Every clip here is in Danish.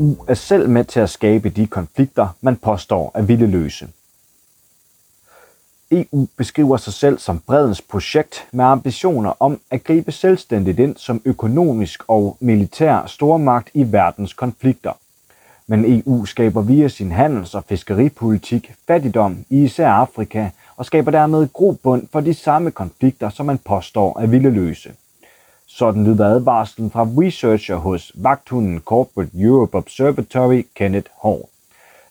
EU er selv med til at skabe de konflikter, man påstår at ville løse. EU beskriver sig selv som bredens projekt med ambitioner om at gribe selvstændigt ind som økonomisk og militær stormagt i verdens konflikter. Men EU skaber via sin handels- og fiskeripolitik fattigdom i især Afrika og skaber dermed grobund for de samme konflikter, som man påstår at ville løse. Sådan lyder advarslen fra researcher hos vagthunden Corporate Europe Observatory, Kenneth Hall.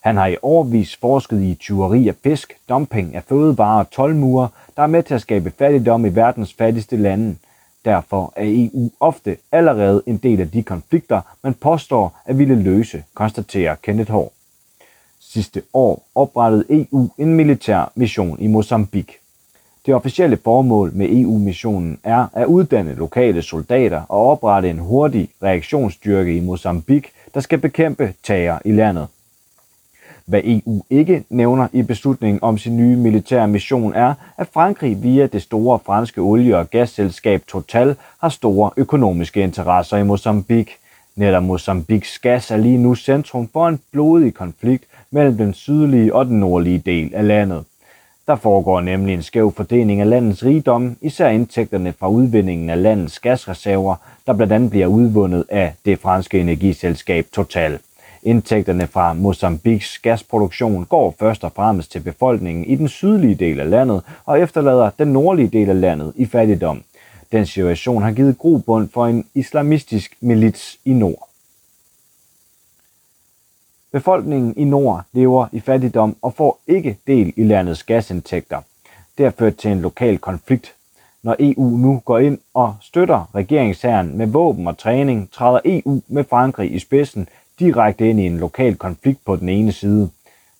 Han har i årvis forsket i tyveri af fisk, dumping af fødevarer og tolvmure, der er med til at skabe fattigdom i verdens fattigste lande. Derfor er EU ofte allerede en del af de konflikter, man påstår at ville løse, konstaterer Kenneth Hall. Sidste år oprettede EU en militær mission i Mozambique. Det officielle formål med EU-missionen er at uddanne lokale soldater og oprette en hurtig reaktionsstyrke i Mozambique, der skal bekæmpe tager i landet. Hvad EU ikke nævner i beslutningen om sin nye militære mission er, at Frankrig via det store franske olie- og gasselskab Total har store økonomiske interesser i Mozambique. Netop Mozambiques gas er lige nu centrum for en blodig konflikt mellem den sydlige og den nordlige del af landet. Der foregår nemlig en skæv fordeling af landets rigdom, især indtægterne fra udvindingen af landets gasreserver, der blandt andet bliver udvundet af det franske energiselskab Total. Indtægterne fra Mozambiks gasproduktion går først og fremmest til befolkningen i den sydlige del af landet og efterlader den nordlige del af landet i fattigdom. Den situation har givet grobund for en islamistisk milits i nord. Befolkningen i nord lever i fattigdom og får ikke del i landets gasindtægter. Det har ført til en lokal konflikt. Når EU nu går ind og støtter regeringsherren med våben og træning, træder EU med Frankrig i spidsen direkte ind i en lokal konflikt på den ene side.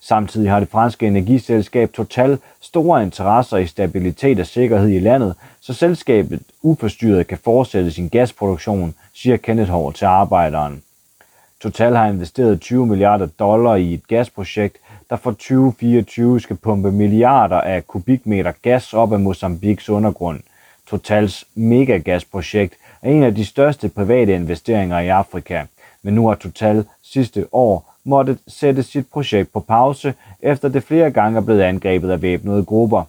Samtidig har det franske energiselskab Total store interesser i stabilitet og sikkerhed i landet, så selskabet uforstyrret kan fortsætte sin gasproduktion, siger Kenneth Hård til arbejderen. Total har investeret 20 milliarder dollar i et gasprojekt, der for 2024 skal pumpe milliarder af kubikmeter gas op af Mozambiks undergrund. Totals megagasprojekt er en af de største private investeringer i Afrika, men nu har Total sidste år måttet sætte sit projekt på pause, efter det flere gange er blevet angrebet af væbnede grupper.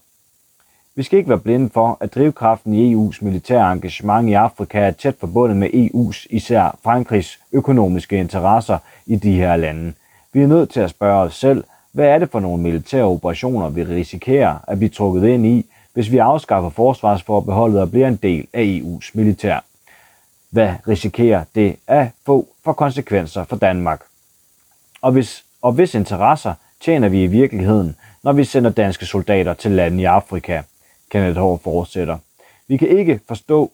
Vi skal ikke være blinde for, at drivkraften i EU's militære engagement i Afrika er tæt forbundet med EU's, især Frankrigs, økonomiske interesser i de her lande. Vi er nødt til at spørge os selv, hvad er det for nogle militære operationer, vi risikerer at blive trukket ind i, hvis vi afskaffer forsvarsforbeholdet og bliver en del af EU's militær? Hvad risikerer det at få for konsekvenser for Danmark? Og hvis, og hvis interesser tjener vi i virkeligheden, når vi sender danske soldater til lande i Afrika – Kenneth Hård fortsætter. Vi kan ikke forstå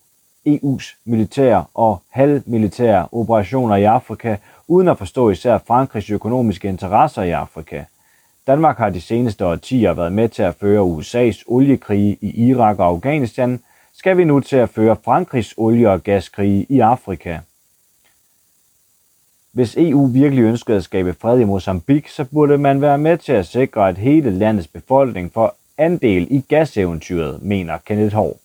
EU's militære og halvmilitære operationer i Afrika, uden at forstå især Frankrigs økonomiske interesser i Afrika. Danmark har de seneste årtier været med til at føre USA's oliekrige i Irak og Afghanistan, skal vi nu til at føre Frankrigs olie- og gaskrige i Afrika. Hvis EU virkelig ønskede at skabe fred i Mozambique, så burde man være med til at sikre, at hele landets befolkning får andel i gaseventyret, mener Kenneth Hård.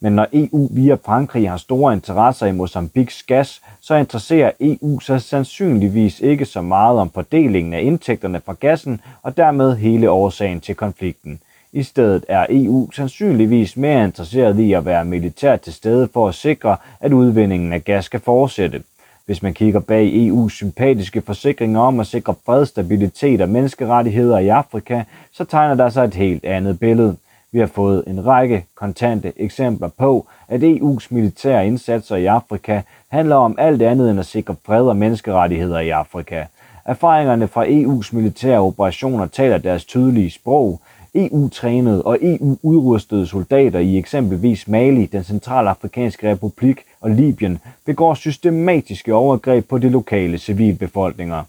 Men når EU via Frankrig har store interesser i Mozambiks gas, så interesserer EU sig sandsynligvis ikke så meget om fordelingen af indtægterne fra gassen og dermed hele årsagen til konflikten. I stedet er EU sandsynligvis mere interesseret i at være militært til stede for at sikre, at udvindingen af gas skal fortsætte. Hvis man kigger bag EU's sympatiske forsikringer om at sikre fred, stabilitet og menneskerettigheder i Afrika, så tegner der sig et helt andet billede. Vi har fået en række kontante eksempler på, at EU's militære indsatser i Afrika handler om alt andet end at sikre fred og menneskerettigheder i Afrika. Erfaringerne fra EU's militære operationer taler deres tydelige sprog. EU-trænede og EU-udrustede soldater i eksempelvis Mali, den centralafrikanske republik og Libyen begår systematiske overgreb på de lokale civilbefolkninger.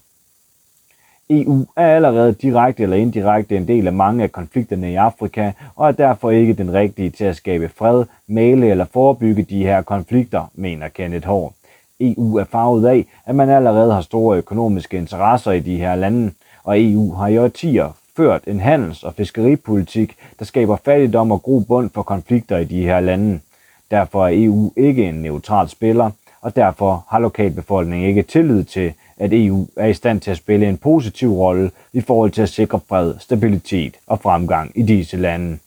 EU er allerede direkte eller indirekte en del af mange af konflikterne i Afrika, og er derfor ikke den rigtige til at skabe fred, male eller forebygge de her konflikter, mener Kenneth Hård. EU er farvet af, at man allerede har store økonomiske interesser i de her lande, og EU har i årtier ført en handels- og fiskeripolitik, der skaber fattigdom og grobund for konflikter i de her lande. Derfor er EU ikke en neutral spiller, og derfor har lokalbefolkningen ikke tillid til, at EU er i stand til at spille en positiv rolle i forhold til at sikre fred, stabilitet og fremgang i disse lande.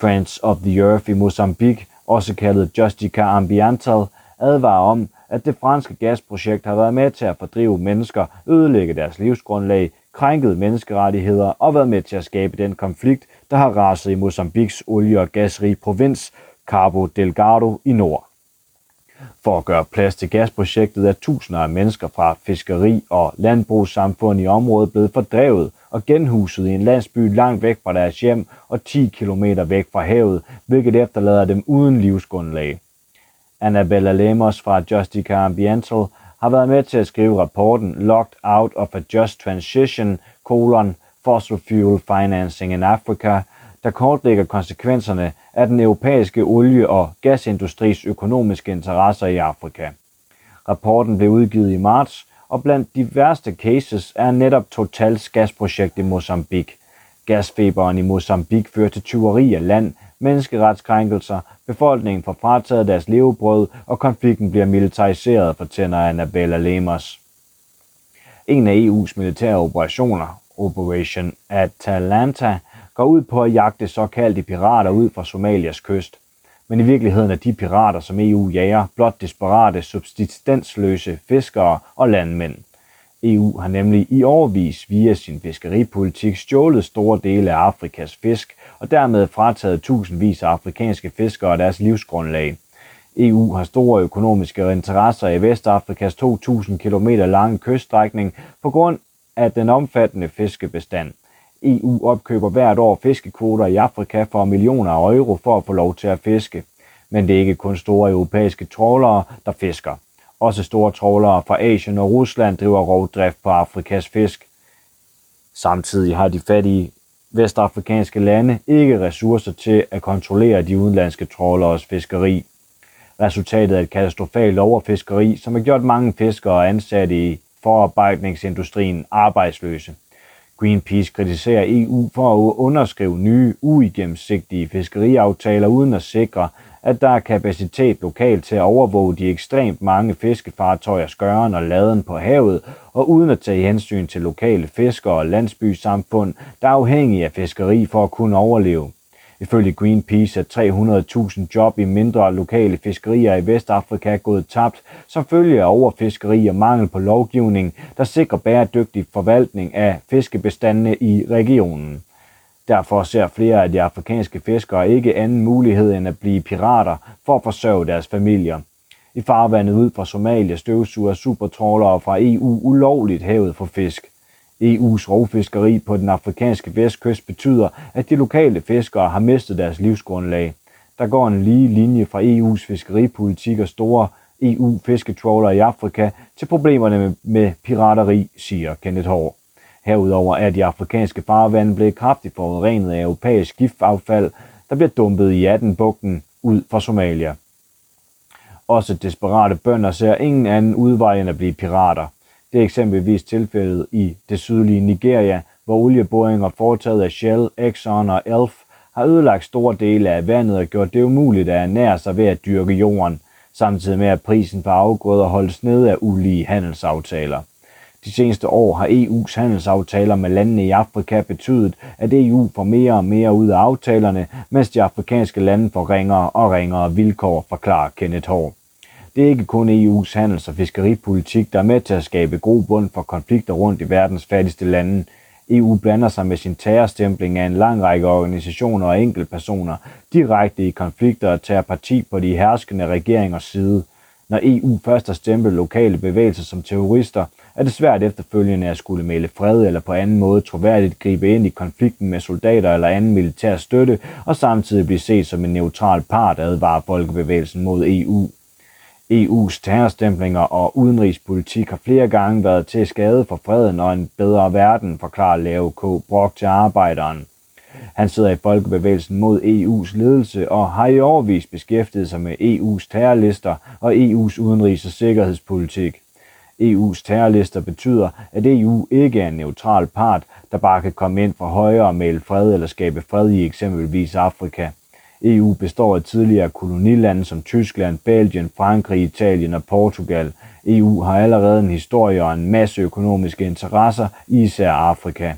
Friends of the Earth i Mozambique, også kaldet Justica Ambiental, advarer om, at det franske gasprojekt har været med til at fordrive mennesker, ødelægge deres livsgrundlag, krænket menneskerettigheder og været med til at skabe den konflikt, der har raset i Mozambiks olie- og gasrige provins Cabo Delgado i nord. For at gøre plads til gasprojektet er tusinder af mennesker fra fiskeri- og landbrugssamfund i området blevet fordrevet og genhuset i en landsby langt væk fra deres hjem og 10 km væk fra havet, hvilket efterlader dem uden livsgrundlag. Annabella Lemos fra Justica Ambiental har været med til at skrive rapporten Locked Out of a Just Transition, colon, Fossil Fuel Financing in Africa, der kortlægger konsekvenserne af den europæiske olie- og gasindustris økonomiske interesser i Afrika. Rapporten blev udgivet i marts, og blandt de værste cases er netop Totals gasprojekt i Mozambique. Gasfeberen i Mozambique fører til tyveri af land, menneskeretskrænkelser, befolkningen får frataget deres levebrød, og konflikten bliver militariseret, fortæller Annabella Lemos. En af EU's militære operationer, Operation Atalanta, går ud på at jagte såkaldte pirater ud fra Somalias kyst. Men i virkeligheden er de pirater, som EU jager, blot desperate, subsistensløse fiskere og landmænd. EU har nemlig i årvis via sin fiskeripolitik stjålet store dele af Afrikas fisk og dermed frataget tusindvis af afrikanske fiskere deres livsgrundlag. EU har store økonomiske interesser i Vestafrikas 2.000 km lange kyststrækning på grund af den omfattende fiskebestand. EU opkøber hvert år fiskekvoter i Afrika for millioner af euro for at få lov til at fiske. Men det er ikke kun store europæiske trålere, der fisker. Også store trålere fra Asien og Rusland driver rovdrift på Afrikas fisk. Samtidig har de fattige vestafrikanske lande ikke ressourcer til at kontrollere de udenlandske tråleres fiskeri. Resultatet er et katastrofalt overfiskeri, som har gjort mange fiskere ansatte i forarbejdningsindustrien arbejdsløse. Greenpeace kritiserer EU for at underskrive nye, uigennemsigtige fiskeriaftaler uden at sikre, at der er kapacitet lokalt til at overvåge de ekstremt mange fiskefartøjer skøren og laden på havet, og uden at tage hensyn til lokale fiskere og landsbysamfund, der er afhængige af fiskeri for at kunne overleve. Ifølge Greenpeace er 300.000 job i mindre lokale fiskerier i Vestafrika gået tabt som følge af overfiskeri og mangel på lovgivning, der sikrer bæredygtig forvaltning af fiskebestandene i regionen. Derfor ser flere af de afrikanske fiskere ikke anden mulighed end at blive pirater for at forsørge deres familier. I farvandet ud fra Somalia støvsuger supertrålere fra EU ulovligt havet for fisk. EU's rovfiskeri på den afrikanske vestkyst betyder, at de lokale fiskere har mistet deres livsgrundlag. Der går en lige linje fra EU's fiskeripolitik og store EU-fisketrawler i Afrika til problemerne med, pirateri, siger Kenneth Hård. Herudover er de afrikanske farvande blevet kraftigt forurenet af europæisk giftaffald, der bliver dumpet i 18-bugten ud fra Somalia. Også desperate bønder ser ingen anden udvej end at blive pirater. Det er eksempelvis tilfældet i det sydlige Nigeria, hvor olieboringer foretaget af Shell, Exxon og Elf har ødelagt store dele af vandet og gjort det umuligt at ernære sig ved at dyrke jorden, samtidig med at prisen på afgrøder holdes nede af ulige handelsaftaler. De seneste år har EU's handelsaftaler med landene i Afrika betydet, at EU får mere og mere ud af aftalerne, mens de afrikanske lande får ringere og ringere vilkår, forklarer Kenneth Hård. Det er ikke kun EU's handels- og fiskeripolitik, der er med til at skabe god bund for konflikter rundt i verdens fattigste lande. EU blander sig med sin terrorstempling af en lang række organisationer og enkeltpersoner direkte i konflikter og tager parti på de herskende regeringers side. Når EU først har stemplet lokale bevægelser som terrorister, er det svært efterfølgende at skulle melde fred eller på anden måde troværdigt gribe ind i konflikten med soldater eller anden militær støtte, og samtidig blive set som en neutral part, advarer folkebevægelsen mod EU. EU's terrorstemplinger og udenrigspolitik har flere gange været til skade for freden og en bedre verden, forklarer Leo K. Brock til arbejderen. Han sidder i Folkebevægelsen mod EU's ledelse og har i årvis beskæftiget sig med EU's terrorlister og EU's udenrigs- og sikkerhedspolitik. EU's terrorlister betyder, at EU ikke er en neutral part, der bare kan komme ind fra højre og male fred eller skabe fred i eksempelvis Afrika. EU består af tidligere kolonilande som Tyskland, Belgien, Frankrig, Italien og Portugal. EU har allerede en historie og en masse økonomiske interesser i især Afrika.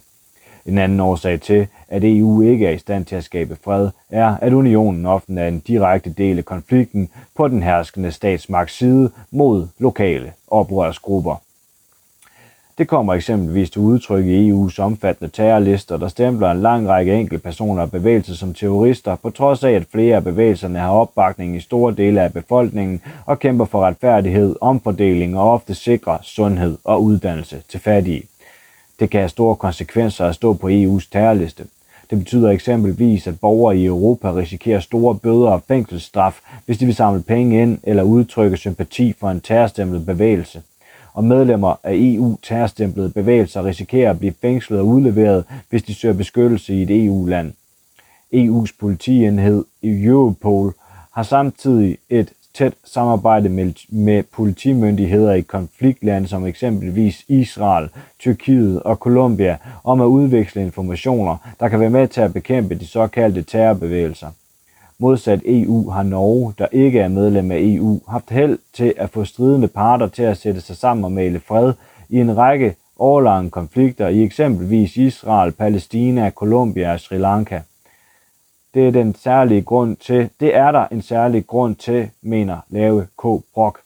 En anden årsag til, at EU ikke er i stand til at skabe fred, er, at unionen ofte er en direkte del af konflikten på den herskende statsmagts side mod lokale oprørsgrupper. Det kommer eksempelvis til udtryk i EU's omfattende terrorlister, der stempler en lang række enkelte personer og bevægelser som terrorister, på trods af, at flere af bevægelserne har opbakning i store dele af befolkningen og kæmper for retfærdighed, omfordeling og ofte sikrer sundhed og uddannelse til fattige. Det kan have store konsekvenser at stå på EU's terrorliste. Det betyder eksempelvis, at borgere i Europa risikerer store bøder og fængselsstraf, hvis de vil samle penge ind eller udtrykke sympati for en terrorstemplet bevægelse. Og medlemmer af EU terrorstemplede bevægelser risikerer at blive fængslet og udleveret, hvis de søger beskyttelse i et EU-land. EU's politienhed Europol har samtidig et tæt samarbejde med, med politimyndigheder i konfliktlande som eksempelvis Israel, Tyrkiet og Colombia om at udveksle informationer, der kan være med til at bekæmpe de såkaldte terrorbevægelser. Modsat EU har Norge, der ikke er medlem af EU, haft held til at få stridende parter til at sætte sig sammen og male fred i en række årlange konflikter i eksempelvis Israel, Palæstina, Colombia og Sri Lanka. Det er den særlige grund til, det er der en særlig grund til, mener Lave K. Brock.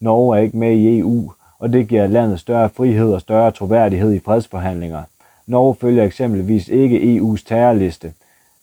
Norge er ikke med i EU, og det giver landet større frihed og større troværdighed i fredsforhandlinger. Norge følger eksempelvis ikke EU's terrorliste.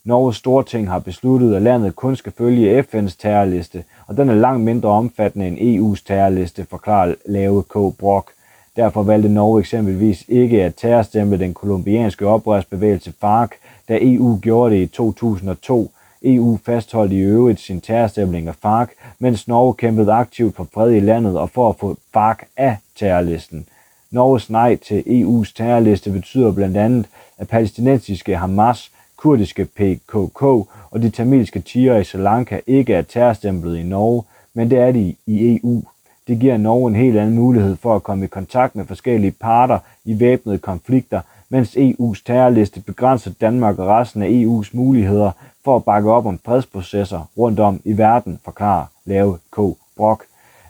Norges Storting har besluttet, at landet kun skal følge FN's terrorliste, og den er langt mindre omfattende end EU's terrorliste, forklarer Lave K. Brock. Derfor valgte Norge eksempelvis ikke at terrorstemple den kolumbianske oprørsbevægelse FARC, da EU gjorde det i 2002. EU fastholdt i øvrigt sin terrorstemning af FARC, mens Norge kæmpede aktivt for fred i landet og for at få FARC af terrorlisten. Norges nej til EU's terrorliste betyder blandt andet, at palæstinensiske Hamas, kurdiske PKK og de tamilske tiger i Sri Lanka ikke er terrorstemplet i Norge, men det er de i EU. Det giver Norge en helt anden mulighed for at komme i kontakt med forskellige parter i væbnede konflikter, mens EU's terrorliste begrænser Danmark og resten af EU's muligheder for at bakke op om fredsprocesser rundt om i verden, forklarer Lave K. Brock.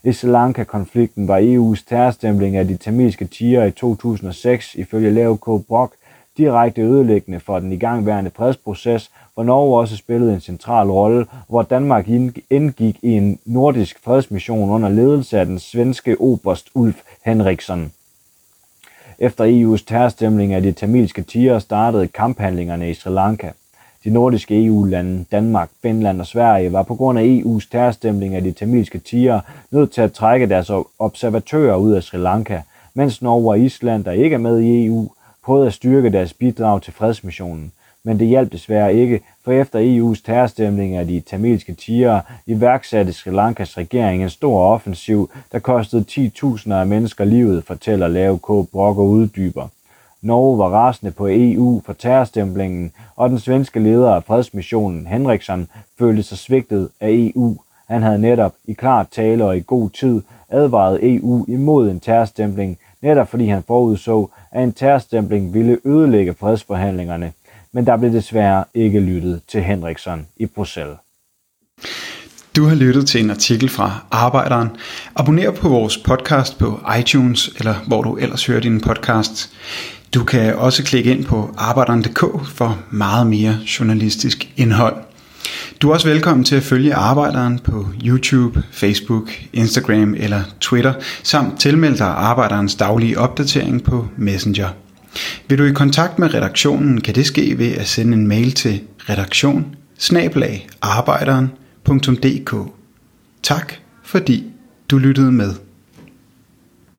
I Sri Lanka-konflikten var EU's terrorstempling af de tamilske tiger i 2006 ifølge Lave K. Brock direkte ødelæggende for den igangværende fredsproces, hvor Norge også spillede en central rolle, hvor Danmark indgik i en nordisk fredsmission under ledelse af den svenske oberst Ulf Henriksson. Efter EU's terrorstemning af de tamilske tiger startede kamphandlingerne i Sri Lanka. De nordiske EU-lande, Danmark, Finland og Sverige, var på grund af EU's terrorstemning af de tamilske tiger nødt til at trække deres observatører ud af Sri Lanka, mens Norge og Island, der ikke er med i EU, prøvede at styrke deres bidrag til fredsmissionen men det hjalp desværre ikke, for efter EU's terrorstemning af de tamilske tigere iværksatte Sri Lankas regering en stor offensiv, der kostede 10.000 af mennesker livet, fortæller Lave K. Brock og uddyber. Norge var rasende på EU for terrorstemplingen, og den svenske leder af fredsmissionen, Henriksson, følte sig svigtet af EU. Han havde netop i klart tale og i god tid advaret EU imod en terrorstempling, netop fordi han forudså, at en terrorstempling ville ødelægge fredsforhandlingerne men der blev desværre ikke lyttet til Henriksson i Bruxelles. Du har lyttet til en artikel fra Arbejderen. Abonner på vores podcast på iTunes, eller hvor du ellers hører din podcast. Du kan også klikke ind på arbejderen.dk for meget mere journalistisk indhold. Du er også velkommen til at følge Arbejderen på YouTube, Facebook, Instagram eller Twitter, samt tilmelde dig Arbejderens daglige opdatering på Messenger. Vil du i kontakt med redaktionen, kan det ske ved at sende en mail til redaktion Tak fordi du lyttede med.